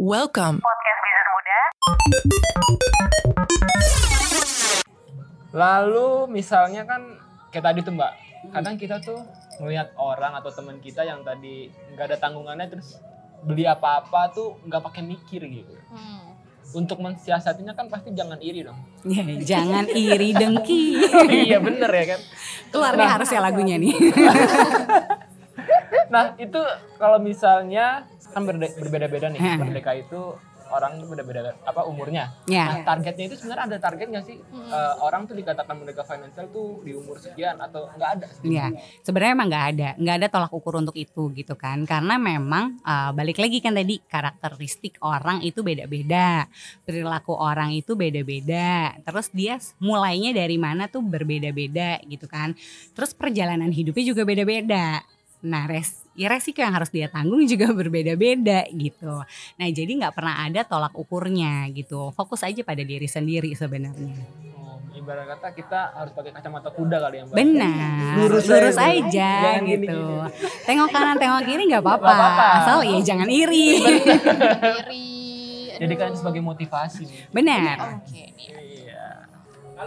Welcome. Podcast Bisnis Muda. Lalu misalnya kan kayak tadi tuh mbak, kadang kita tuh melihat orang atau teman kita yang tadi nggak ada tanggungannya terus beli apa-apa tuh nggak pakai mikir gitu. Hmm. Untuk mensiasatinya kan pasti jangan iri dong. Ya, jangan iri dengki. iya bener ya kan. Keluar nih harusnya lagunya nih. Nah itu kalau misalnya kan berde- berbeda-beda nih merdeka itu orang beda-beda apa umurnya. Ya. Nah targetnya itu sebenarnya ada target nggak sih Eh, orang tuh dikatakan merdeka financial tuh di umur sekian atau nggak ada? Ya, sebenarnya emang nggak ada, nggak ada tolak ukur untuk itu gitu kan, karena memang uh, balik lagi kan tadi karakteristik orang itu beda-beda, perilaku orang itu beda-beda, terus dia mulainya dari mana tuh berbeda-beda gitu kan, terus perjalanan hidupnya juga beda-beda. Nah, res, ya resiko yang harus dia tanggung juga berbeda-beda gitu. Nah, jadi nggak pernah ada tolak ukurnya gitu. Fokus aja pada diri sendiri sebenarnya. Oh, ibarat kata kita harus pakai kacamata kuda kali ya mbak. Benar, Lurus lurus, aja. aja, Jangan gitu. Tengok kanan, tengok kiri nggak apa-apa. Asal ya jangan iri. Iri. Jadikan aduh. sebagai motivasi. Benar. Oke nih.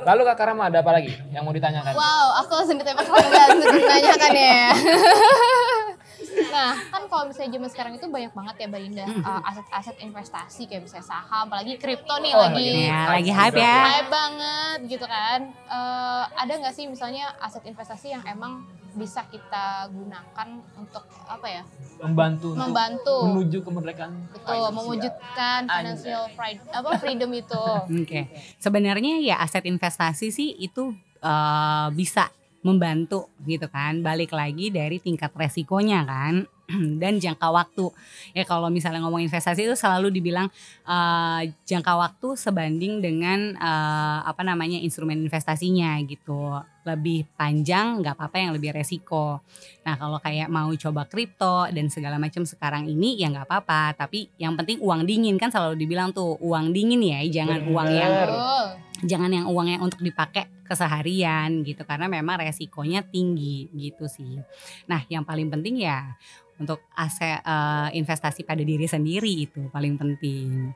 Lalu Kak Karama ada apa lagi yang mau ditanyakan? Wow, aku langsung ditembak untuk ditanyakan ya. nah, kan kalau misalnya zaman sekarang itu banyak banget ya Mbak Linda uh, aset-aset investasi kayak misalnya saham, apalagi kripto nih Oh, lagi lagi Ya, lagi hype ya. hype banget gitu kan. Eh, ada nggak sih misalnya aset investasi yang emang bisa kita gunakan untuk apa ya? Membantu untuk Membantu. menuju kemerdekaan. Betul, mewujudkan financial freedom, apa freedom itu. Oke. Sebenarnya ya aset investasi sih itu eh, bisa membantu gitu kan. Balik lagi dari tingkat resikonya kan dan jangka waktu. Ya kalau misalnya ngomong investasi itu selalu dibilang eh, jangka waktu sebanding dengan eh, apa namanya instrumen investasinya gitu. Lebih panjang nggak apa-apa yang lebih resiko. Nah kalau kayak mau coba kripto dan segala macam sekarang ini ya nggak apa-apa. Tapi yang penting uang dingin kan selalu dibilang tuh uang dingin ya, jangan uang yang Bener. Jangan yang uangnya untuk dipakai keseharian gitu karena memang resikonya tinggi gitu sih. Nah, yang paling penting ya untuk aset eh, investasi pada diri sendiri itu paling penting.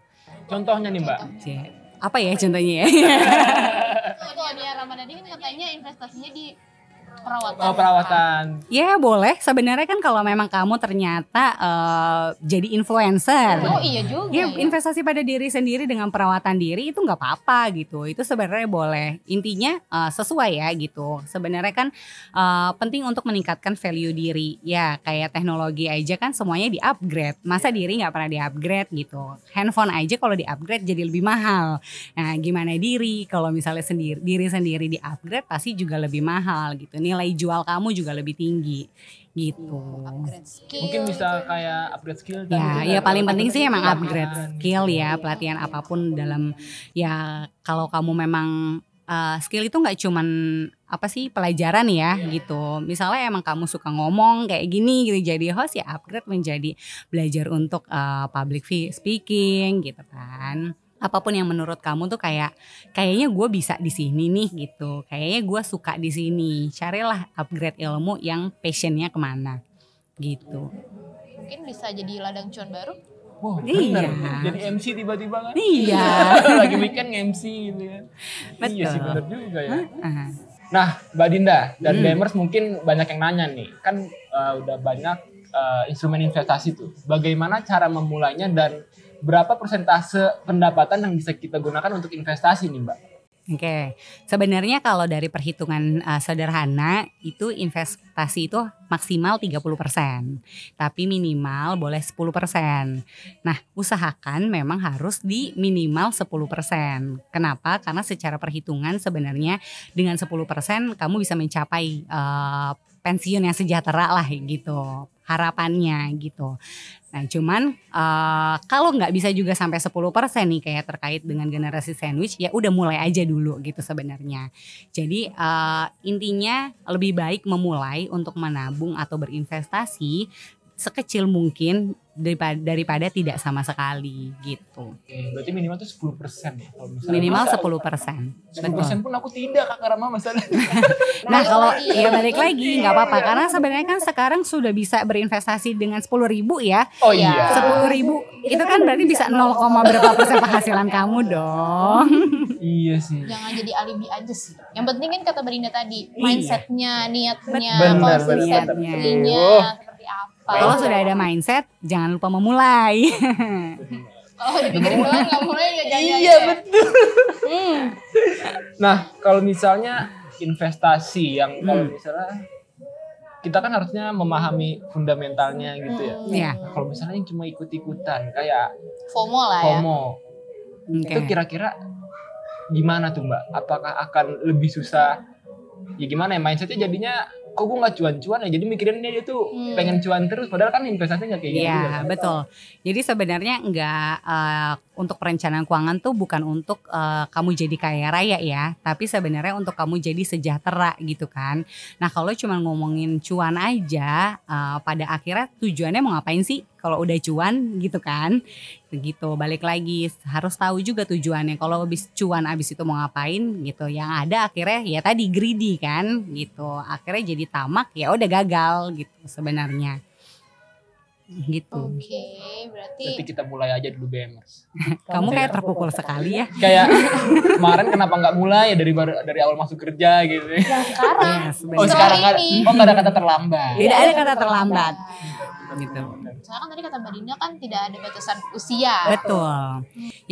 Contohnya nih mbak. Cie. Apa ya contohnya ya? Kalau Nia Ramadhani kan katanya investasinya di perawatan. Oh perawatan. ya boleh. Sebenarnya kan kalau memang kamu ternyata eh, jadi influencer. Oh iya juga. Ya, ya. investasi pada diri sendiri dengan perawatan diri itu nggak apa-apa gitu. Itu sebenarnya boleh. Intinya eh, sesuai ya gitu. Sebenarnya kan eh, penting untuk meningkatkan value diri. Ya kayak teknologi aja kan semuanya di-upgrade. Masa diri nggak pernah di-upgrade gitu. Handphone aja kalau di-upgrade jadi lebih mahal. Nah gimana diri kalau misalnya sendiri diri sendiri di-upgrade pasti juga lebih mahal gitu. Nilai jual kamu juga lebih tinggi gitu. Mungkin bisa kayak upgrade skill. tadi Ya, ya paling penting sih emang upgrade skill ya, pelatihan apa pun dalam ya kalau kamu memang uh, skill itu nggak cuman apa sih pelajaran ya gitu. Misalnya emang kamu suka ngomong kayak gini gitu jadi host ya upgrade menjadi belajar untuk uh, public speaking gitu kan. Apa pun yang menurut kamu tuh kayak kayaknya gue bisa di sini nih gitu. Kayaknya gue suka di sini. Carilah upgrade ilmu yang passionnya ke mana gitu. Mungkin bisa jadi ladang cuan baru. Wow, Iya. bener. Jadi MC tiba-tiba kan. Iya. Lagi weekend nge-MC gitu kan. Iya sih Betul. bener juga ya. Ah. Nah, Mbak Dinda dan Hmm. gamers mungkin banyak yang nanya nih, kan uh, udah banyak uh, instrumen investasi tuh. Bagaimana cara memulainya dan berapa persentase pendapatan yang bisa kita gunakan untuk investasi nih, Mbak? Oke, sebenarnya kalau dari perhitungan uh, sederhana itu investasi itu maksimal 30%, tapi minimal boleh 10%. Nah, usahakan memang harus di minimal 10%. Kenapa? Karena secara perhitungan sebenarnya dengan 10% kamu bisa mencapai uh, pensiun yang sejahtera lah gitu. Harapannya gitu. Nah cuman eh, kalau nggak bisa juga sampai 10% nih kayak terkait dengan generasi sandwich ya udah mulai aja dulu gitu sebenarnya. Jadi eh, intinya lebih baik memulai untuk menabung atau berinvestasi sekecil mungkin daripada, daripada tidak sama sekali gitu. Oke, berarti minimal tuh 10% ya kalau misalnya. Minimal Masa 10 persen. 10% pun aku tidak Kak Rama masalah. Nah kalau lagi. ya balik lagi nggak apa-apa karena sebenarnya kan sekarang sudah bisa berinvestasi dengan 10 ribu ya. Oh Iya. iya. Sepuluh ribu itu kan berarti bisa 0, berapa persen penghasilan kamu dong. Iya sih. Jangan jadi alibi aja sih. Yang penting kan kata Berinda tadi, Iya. mindsetnya, niatnya, konsistensinya. Oh. Apa. Kalau sudah ada mindset jangan lupa memulai. Oh, dipikirin doang nggak mulai nggak jangan. Iya betul. Hmm. Nah kalau misalnya investasi yang kalau Hmm. misalnya kita kan harusnya memahami fundamentalnya gitu ya. Iya. Nah, kalau misalnya yang cuma ikut-ikutan kayak FOMO lah ya. FOMO, Oke. itu kira-kira gimana tuh mbak? Apakah akan lebih susah? Ya gimana ya mindsetnya jadinya kok gue nggak cuan-cuan ya jadi mikirinnya dia tuh Hmm. pengen cuan terus padahal kan investasinya nggak kayak gitu Iya kan? betul. Jadi sebenarnya enggak eh, untuk perencanaan keuangan tuh bukan untuk eh, kamu jadi kaya raya ya, tapi sebenarnya untuk kamu jadi sejahtera gitu kan. Nah kalau cuma ngomongin cuan aja, eh, pada akhirnya tujuannya mau ngapain sih? Kalau udah cuan gitu kan, gitu. Balik lagi harus tahu juga tujuannya. Kalau habis cuan abis itu mau ngapain gitu. Yang ada akhirnya ya tadi greedy kan, gitu. Akhirnya jadi tamak ya udah gagal gitu sebenarnya. Gitu. Oke, berarti Nanti kita mulai aja dulu BMers. Kamu kayak terpukul sekali ya. Kayak kemarin kenapa nggak mulai ya dari baru- dari awal masuk kerja gitu. yang sekarang Yes, Oh benar. sekarang ada, ini. oh nggak ada kata terlambat. Tidak ada kata terlambat. Gitu. Soalnya kan tadi kata Mbak Dinda kan tidak ada batasan usia. Betul.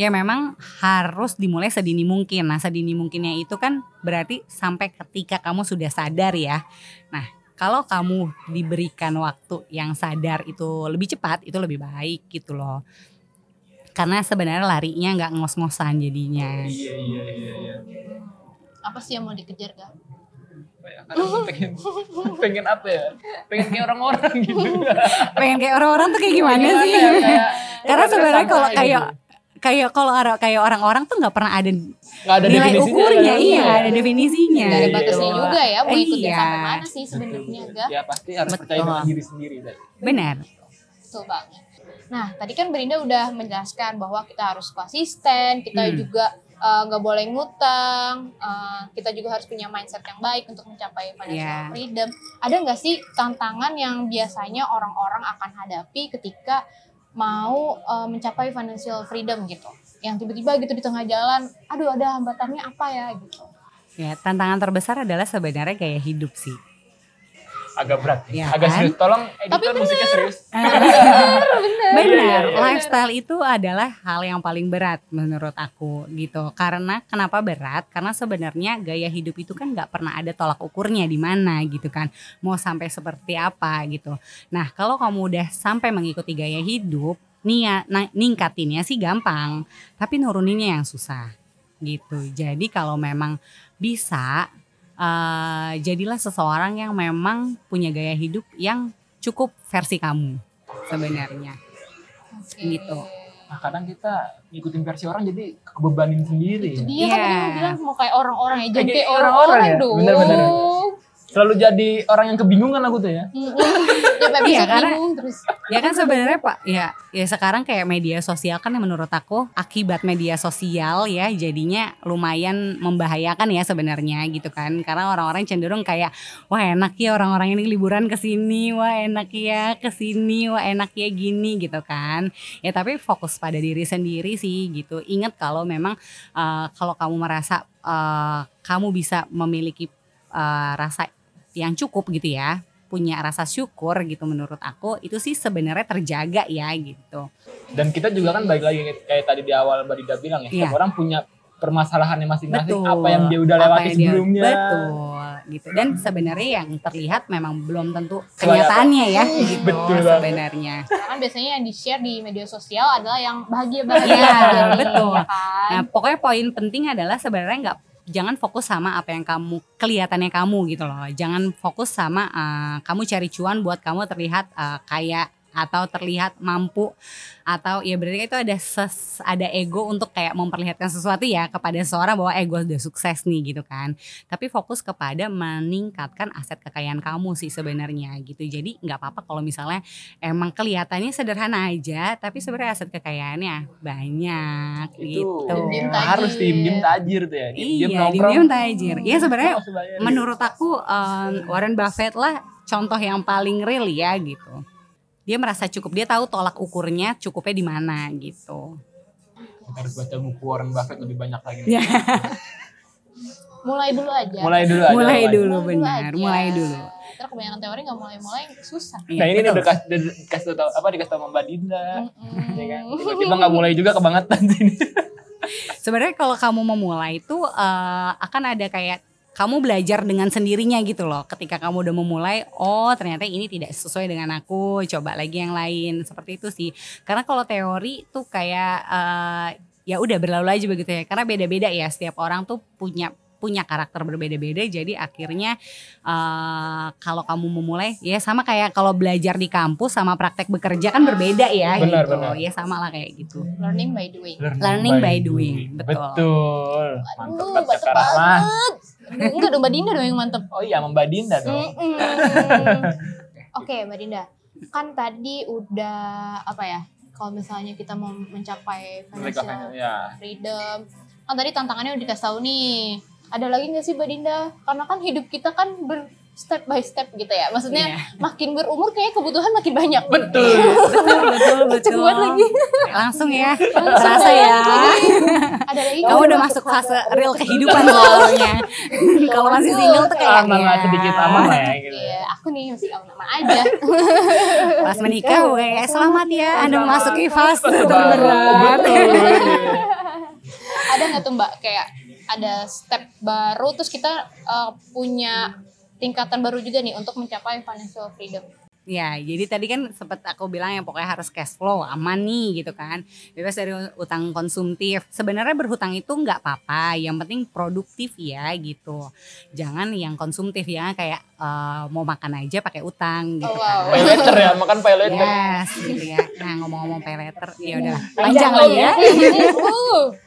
Ya memang harus dimulai sedini mungkin. Nah, sedini mungkinnya itu kan berarti sampai ketika kamu sudah sadar ya. Nah, kalau kamu diberikan waktu yang sadar itu lebih cepat, itu lebih baik gitu loh. Karena sebenarnya larinya nggak ngos-ngosan jadinya. Iya iya iya. iya. Apa sih yang mau dikejar gak? Apa ya, pengen pengen apa ya? Pengen kayak orang-orang gitu. Pengen kayak orang-orang tuh kayak gimana sih? ya, kayak- Karena ya, sebenarnya kalau gitu. kayak kayak kalau kayak orang-orang tuh nggak pernah ada nggak ada nilai definisinya, ukurnya kan? iya nggak ada definisinya Gak ada batasnya iya. juga ya, mau ikut Iya. sampai mana sih sebenarnya gak? Ya pasti harus Betul. percaya dengan diri sendiri tadi. benar Betul banget. Nah, tadi kan Berinda udah menjelaskan bahwa kita harus konsisten, kita Hmm. juga eh, nggak boleh ngutang, eh, kita juga harus punya mindset yang baik untuk mencapai financial Yeah. freedom. Ada nggak sih tantangan yang biasanya orang-orang akan hadapi ketika mau eh, mencapai financial freedom gitu? Yang tiba-tiba gitu di tengah jalan, aduh ada hambatannya apa ya gitu? ya tantangan terbesar adalah sebenarnya gaya hidup sih Agak berat. Iya Agak kan? serius. Tolong editor musiknya serius. Benar, iya, iya. lifestyle itu adalah hal yang paling berat menurut aku gitu. Karena kenapa berat? Karena sebenarnya gaya hidup itu kan nggak pernah ada tolak ukurnya di mana gitu kan. Mau sampai seperti apa gitu. Nah kalau kamu udah sampai mengikuti gaya hidup, niat na- ningkatinnya sih gampang, tapi nuruninnya yang susah gitu. Jadi kalau memang bisa, eh, jadilah seseorang yang memang punya gaya hidup yang cukup versi kamu sebenarnya. Oke. Gitu. Nah, kadang kita ngikutin versi orang jadi kebebanin sendiri. Itu ya. dia kan Iya. tadi lu bilang mau kayak orang-orang ya, jadi Kayak orang-orang ya? dong. Bener-bener. Selalu jadi orang yang kebingungan aku tuh ya. Episode Iya, karena- bingung terus. Ya kan sebenarnya Pak, ya ya sekarang kayak media sosial kan yang menurut aku akibat media sosial ya jadinya lumayan membahayakan ya sebenarnya gitu kan. Karena orang-orang cenderung kayak wah enak ya orang-orang ini liburan ke sini, wah enak ya ke sini, wah enak ya gini gitu kan. Ya tapi fokus pada diri sendiri sih gitu. Ingat kalau memang eh, kalau kamu merasa eh, kamu bisa memiliki eh, rasa yang cukup gitu ya punya rasa syukur gitu menurut aku itu sih sebenarnya terjaga ya gitu. Dan kita juga kan balik lagi kayak, tadi di awal Mbak Dida bilang ya, setiap Iya. orang punya permasalahannya masing-masing, apa yang dia udah lewati dia- sebelumnya. betul gitu. Dan sebenarnya yang terlihat memang belum tentu kenyataannya ya gitu Betul sebenarnya. Karena kan biasanya yang di-share di media sosial adalah yang bahagia-bahagia. Iya, Jadi, betul. ya kan? Nah, pokoknya poin penting adalah sebenarnya nggak jangan fokus sama apa yang kamu kelihatannya kamu gitu loh. Jangan fokus sama eh, kamu cari cuan buat kamu terlihat eh, kayak atau terlihat mampu atau ya berarti itu ada ses, ada ego untuk kayak memperlihatkan sesuatu ya kepada seorang bahwa eh gue udah sukses nih gitu kan tapi fokus kepada meningkatkan aset kekayaan kamu sih sebenarnya gitu jadi nggak apa-apa kalau misalnya emang kelihatannya sederhana aja tapi sebenarnya aset kekayaannya banyak itu gitu tajir. harus tim dim tajir tuh ya iya nongkrong. diem tajir iya sebenarnya menurut aku um, Warren Buffett lah contoh yang paling real ya gitu. Dia merasa cukup, dia tahu tolak ukurnya cukupnya di mana gitu. Harus baca buku Warren Buffett lebih banyak lagi Ya. Mulai dulu aja. mulai dulu aja mulai mulai. dulu Mulai benar, aja. mulai dulu. Terus kebanyakan teori nggak mulai-mulai susah. Iya, nah ini betul. udah kasih udah kasih tau apa dikasih tau sama Mbak Dinda Mm-mm. ya kan tiba-tiba nggak mulai juga kebangetan sini Sebenarnya kalau kamu memulai itu eh, akan ada kayak kamu belajar dengan sendirinya gitu loh. Ketika kamu udah memulai, oh ternyata ini tidak sesuai dengan aku, coba lagi yang lain. Seperti itu sih. Karena kalau teori tuh kayak eh, ya udah berlalu aja begitu ya. Karena beda-beda ya setiap orang tuh punya punya karakter berbeda-beda jadi akhirnya eh, kalau kamu memulai ya sama kayak kalau belajar di kampus sama praktek bekerja kan berbeda ya Benar, gitu benar. ya sama lah kayak gitu Learning by doing. Learning by doing, betul. betul mantap Aduh, banget Enggak dong Mbak Dinda dong yang mantep. oh iya Mbak Dinda dong. Oke Mbak Dinda, kan tadi udah apa ya? Kalau misalnya kita mau mencapai financial ya freedom, kan tadi tantangannya udah dikasih tahu nih. Ada lagi nggak sih Mbak Dinda? Karena kan hidup kita kan ber step by step gitu ya. Maksudnya Iya. makin berumur kayak kebutuhan makin banyak. betul. Betul betul betul. Cepet banget lagi. langsung ya. Terasa ya. Ada lagi kamu udah masuk fase? real kehidupan soalnya. Kalau masih single tuh kayak aman lah sedikit aman lah ya gitu. Iya, aku nih masih aman-aman aja. pas menikah kayak selamat ya anda memasuki fase Betul, terberat. Ada nggak tuh mbak kayak ada step baru terus kita uh, punya tingkatan baru juga nih untuk mencapai financial freedom. Ya, jadi tadi kan sempat aku bilang yang pokoknya harus cash flow, aman nih gitu kan. Bebas dari utang konsumtif. Sebenarnya berhutang itu nggak apa-apa, yang penting produktif ya gitu. Jangan yang konsumtif ya kayak eh, mau makan aja pakai utang gitu Oh, wow. kan. pay later ya makan pay later Yes, gitu ya. Nah ngomong-ngomong pay letter, ya udah panjang lagi ya.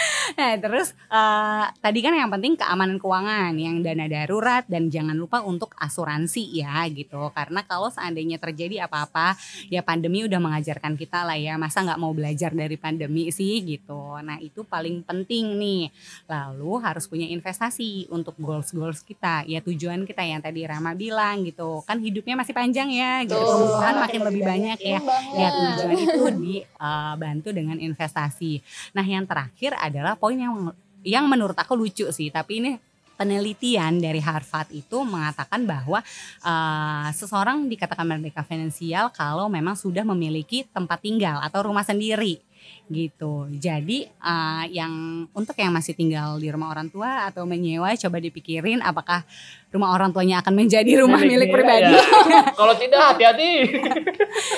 Uh, Nah terus eh, tadi kan yang penting keamanan keuangan, yang dana darurat dan jangan lupa untuk asuransi ya gitu. Karena kalau seandainya terjadi apa-apa, ya pandemi udah mengajarkan kita lah ya. Masa nggak mau belajar dari pandemi sih gitu. Nah itu paling penting nih. Lalu harus punya investasi untuk goals-goals kita. Ya tujuan kita yang tadi Rama bilang gitu. Kan hidupnya masih panjang ya. Gitu. Kebutuhan makin lebih banyak ya. banget. Ya tujuan itu dibantu dengan investasi. Nah yang terakhir adalah poin yang yang menurut aku lucu sih, tapi ini penelitian dari Harvard itu mengatakan bahwa eh, seseorang dikatakan merdeka finansial kalau memang sudah memiliki tempat tinggal atau rumah sendiri gitu. Jadi eh, yang untuk yang masih tinggal di rumah orang tua atau menyewa coba dipikirin apakah rumah orang tuanya akan menjadi rumah milik, dia, pribadi. ya. kalau tidak hati-hati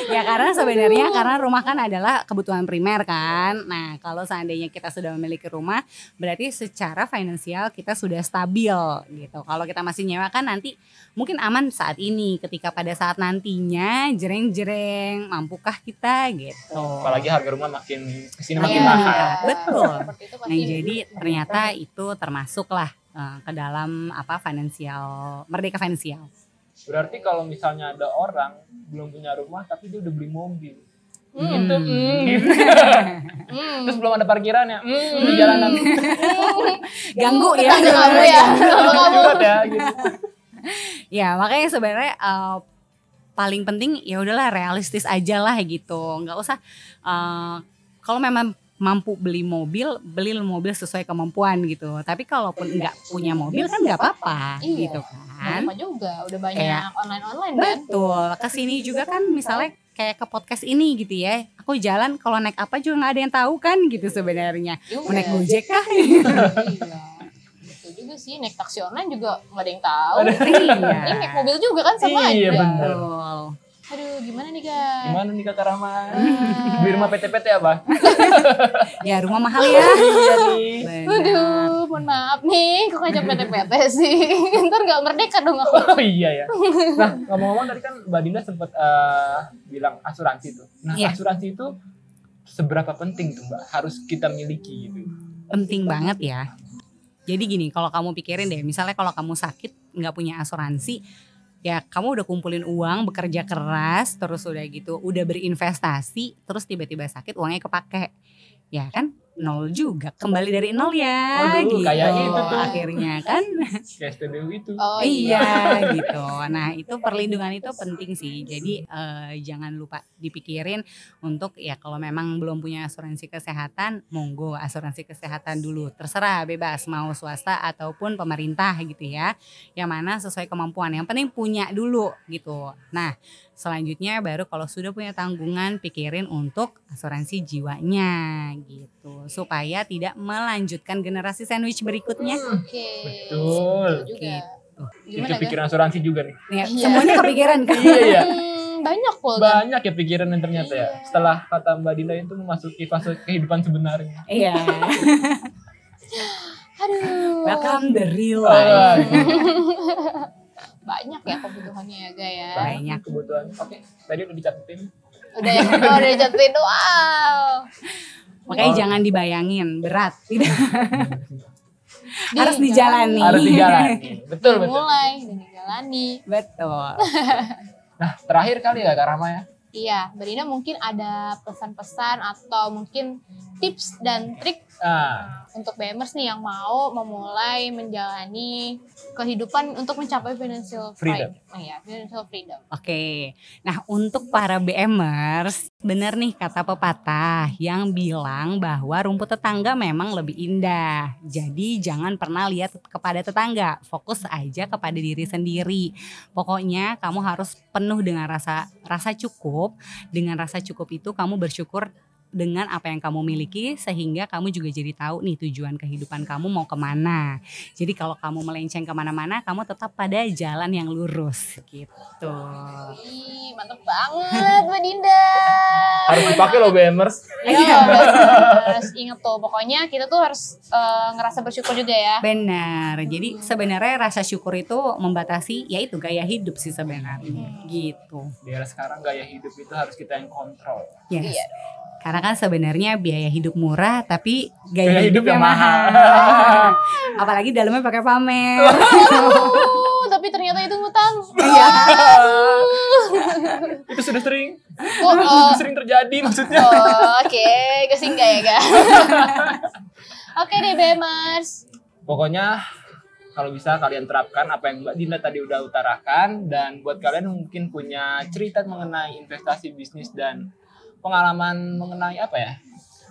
ya karena sebenarnya karena rumah kan adalah kebutuhan primer kan. Nah kalau seandainya kita sudah memiliki rumah, berarti secara finansial kita sudah stabil gitu. Kalau kita masih nyewa kan nanti mungkin aman saat ini, ketika pada saat nantinya jreng-jreng, mampukah kita gitu. apalagi harga rumah makin ke sini Iya. makin mahal Betul. Nah jadi ternyata itu termasuk lah eh, ke dalam apa finansial merdeka finansial. berarti kalau misalnya ada orang belum punya rumah tapi dia udah beli mobil Hmm. gitu mm, gitu. Hmm. terus belum ada parkirannya mm, di jalanan Ganggu ya. Kamu ya. Kamu. Curhat ya gitu. Ya makanya sebenarnya eh, paling penting ya udahlah realistis aja lah gitu, nggak usah eh, kalau memang mampu beli mobil, beli mobil sesuai kemampuan gitu. Tapi kalaupun nggak punya mobil kan nggak apa-apa Iya. gitu kan. Apa juga udah banyak Kayak- online-online kan. Betul. Ke sini juga kan misalnya kayak ke podcast ini gitu ya. Aku jalan kalau naik apa juga nggak ada yang tahu kan gitu sebenarnya. Mau naik gojek kah? Iya. Betul juga sih naik taksi online juga nggak ada yang tahu. iya. Ini naik mobil juga kan sama Iya, aja. bener. Aduh gimana nih guys? gimana nih kakak Rama beli rumah PT-PT apa Ya rumah mahal ya. iya nih Benar. Aduh mohon maaf nih, kok ngajak PT-PT sih? Ntar gak merdeka dong aku. Oh iya ya. Nah ngomong-ngomong tadi kan Mbak Dinda sempat eh, bilang asuransi tuh. Nah Iya. asuransi itu seberapa penting tuh Mbak harus kita miliki gitu? penting banget ya. Jadi gini, kalau kamu pikirin deh, misalnya kalau kamu sakit nggak punya asuransi, ya kamu udah kumpulin uang, bekerja keras, terus udah gitu, udah berinvestasi, terus tiba-tiba sakit uangnya kepake, ya kan? Nol juga, kembali dari nol ya. Waduh, gitu. kayak itu tuh. Akhirnya kan, Kayak studio itu. Oh iya gitu. Nah itu perlindungan itu penting sih. Jadi eh, jangan lupa dipikirin untuk ya kalau memang belum punya asuransi kesehatan, monggo asuransi kesehatan dulu. Terserah bebas mau swasta ataupun pemerintah gitu ya. Yang mana sesuai kemampuan. Yang penting punya dulu gitu. Nah selanjutnya baru kalau sudah punya tanggungan pikirin untuk asuransi jiwanya gitu. Supaya tidak melanjutkan generasi sandwich berikutnya. Oke. Betul. Betul juga. Itu Gimana, Ga? pikiran asuransi juga nih. Ya, Iya. semuanya kepikiran kan? Iya ya. Hmm, banyak kok. Banyak ya pikiran yang ternyata ya. Iya. Setelah kata Mbak Dinda itu memasuki fase kehidupan sebenarnya. Iya. Aduh. Welcome the real life. Banyak ya kebutuhannya ya, Ga ya. Banyak. kebutuhan. Oke, tadi udah dicatetin. Udah ya, oh, udah dijatuhin. Wow. Makanya Oh. jangan dibayangin berat. Tidak. Di- Harus dijalani. Harus dijalani. Betul betul. Mulai dan dijalani. Betul. Nah terakhir kali ya Kak Rama ya. Iya, Berina mungkin ada pesan-pesan atau mungkin tips dan trik Nah, untuk BMers nih yang mau memulai menjalani kehidupan untuk mencapai financial Freedom. freedom. Oh, iya, financial freedom. Oke. Nah, untuk para BMers, benar nih kata pepatah yang bilang bahwa rumput tetangga memang lebih indah. Jadi jangan pernah lihat kepada tetangga, fokus aja kepada diri sendiri. Pokoknya kamu harus penuh dengan rasa rasa cukup. Dengan rasa cukup itu kamu bersyukur dengan apa yang kamu miliki sehingga kamu juga jadi tahu nih tujuan kehidupan kamu mau ke mana. Jadi kalau kamu melenceng ke mana-mana, kamu tetap pada jalan yang lurus gitu. Ih, mantep banget Mbak Dinda. harus dipakai loh BMers. Iya, BMers. Ingat tuh, pokoknya kita tuh harus eh, ngerasa bersyukur juga ya. Benar. Jadi sebenarnya rasa syukur itu membatasi yaitu gaya hidup sih sebenarnya gitu. Di era sekarang gaya hidup itu harus kita yang kontrol. Yes. Iya. Karena kan sebenarnya biaya hidup murah tapi gaya, Gaya hidup hidupnya yang mahal. Apalagi dalamnya pakai pamer. Tapi ternyata itu ngutang. Iya. itu sudah sering, Oh, oh, sudah sering terjadi maksudnya. oh, oke, gue singgah ya, Ga. Oke deh, BMers. Pokoknya kalau bisa kalian terapkan apa yang Mbak Dinda tadi udah utarakan dan buat kalian mungkin punya cerita mengenai investasi bisnis dan pengalaman mengenai apa ya?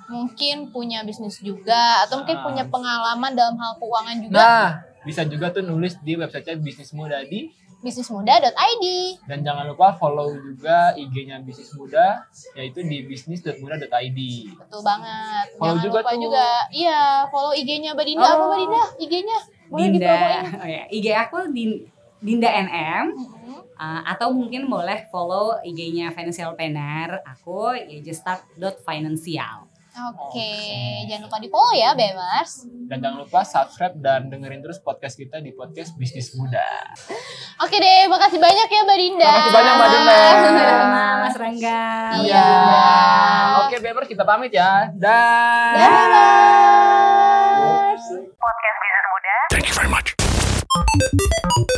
Mungkin punya bisnis juga atau mungkin Ah. punya pengalaman dalam hal keuangan juga. Nah, bisa juga tuh nulis di websitenya Bisnis Muda di bisnismuda.id. dan jangan lupa follow juga IG-nya Bisnis Muda yaitu di bisnis.muda.id. Betul banget. Follow Jangan juga lupa tuh. juga. Iya, follow IG-nya Mbak Dinda. Apa Oh. Mbak Dinda? IG-nya? Boleh Dinda, dipromoin. oh ya, IG aku Din- Dinda NM Mm-mm. Uh, atau mungkin boleh follow IG-nya Financial Planner aku ya just start.financial. Oke, jangan lupa di follow ya, Bemers. Dan jangan lupa subscribe dan dengerin terus podcast kita di podcast Bisnis Muda. Oke deh, makasih banyak ya Mbak Dinda. Makasih banyak, Mbak Dinda. Sama Mas Rangga. Iya. Oke, Beber kita pamit ya. Dah. Dadah. Podcast Bisnis Muda.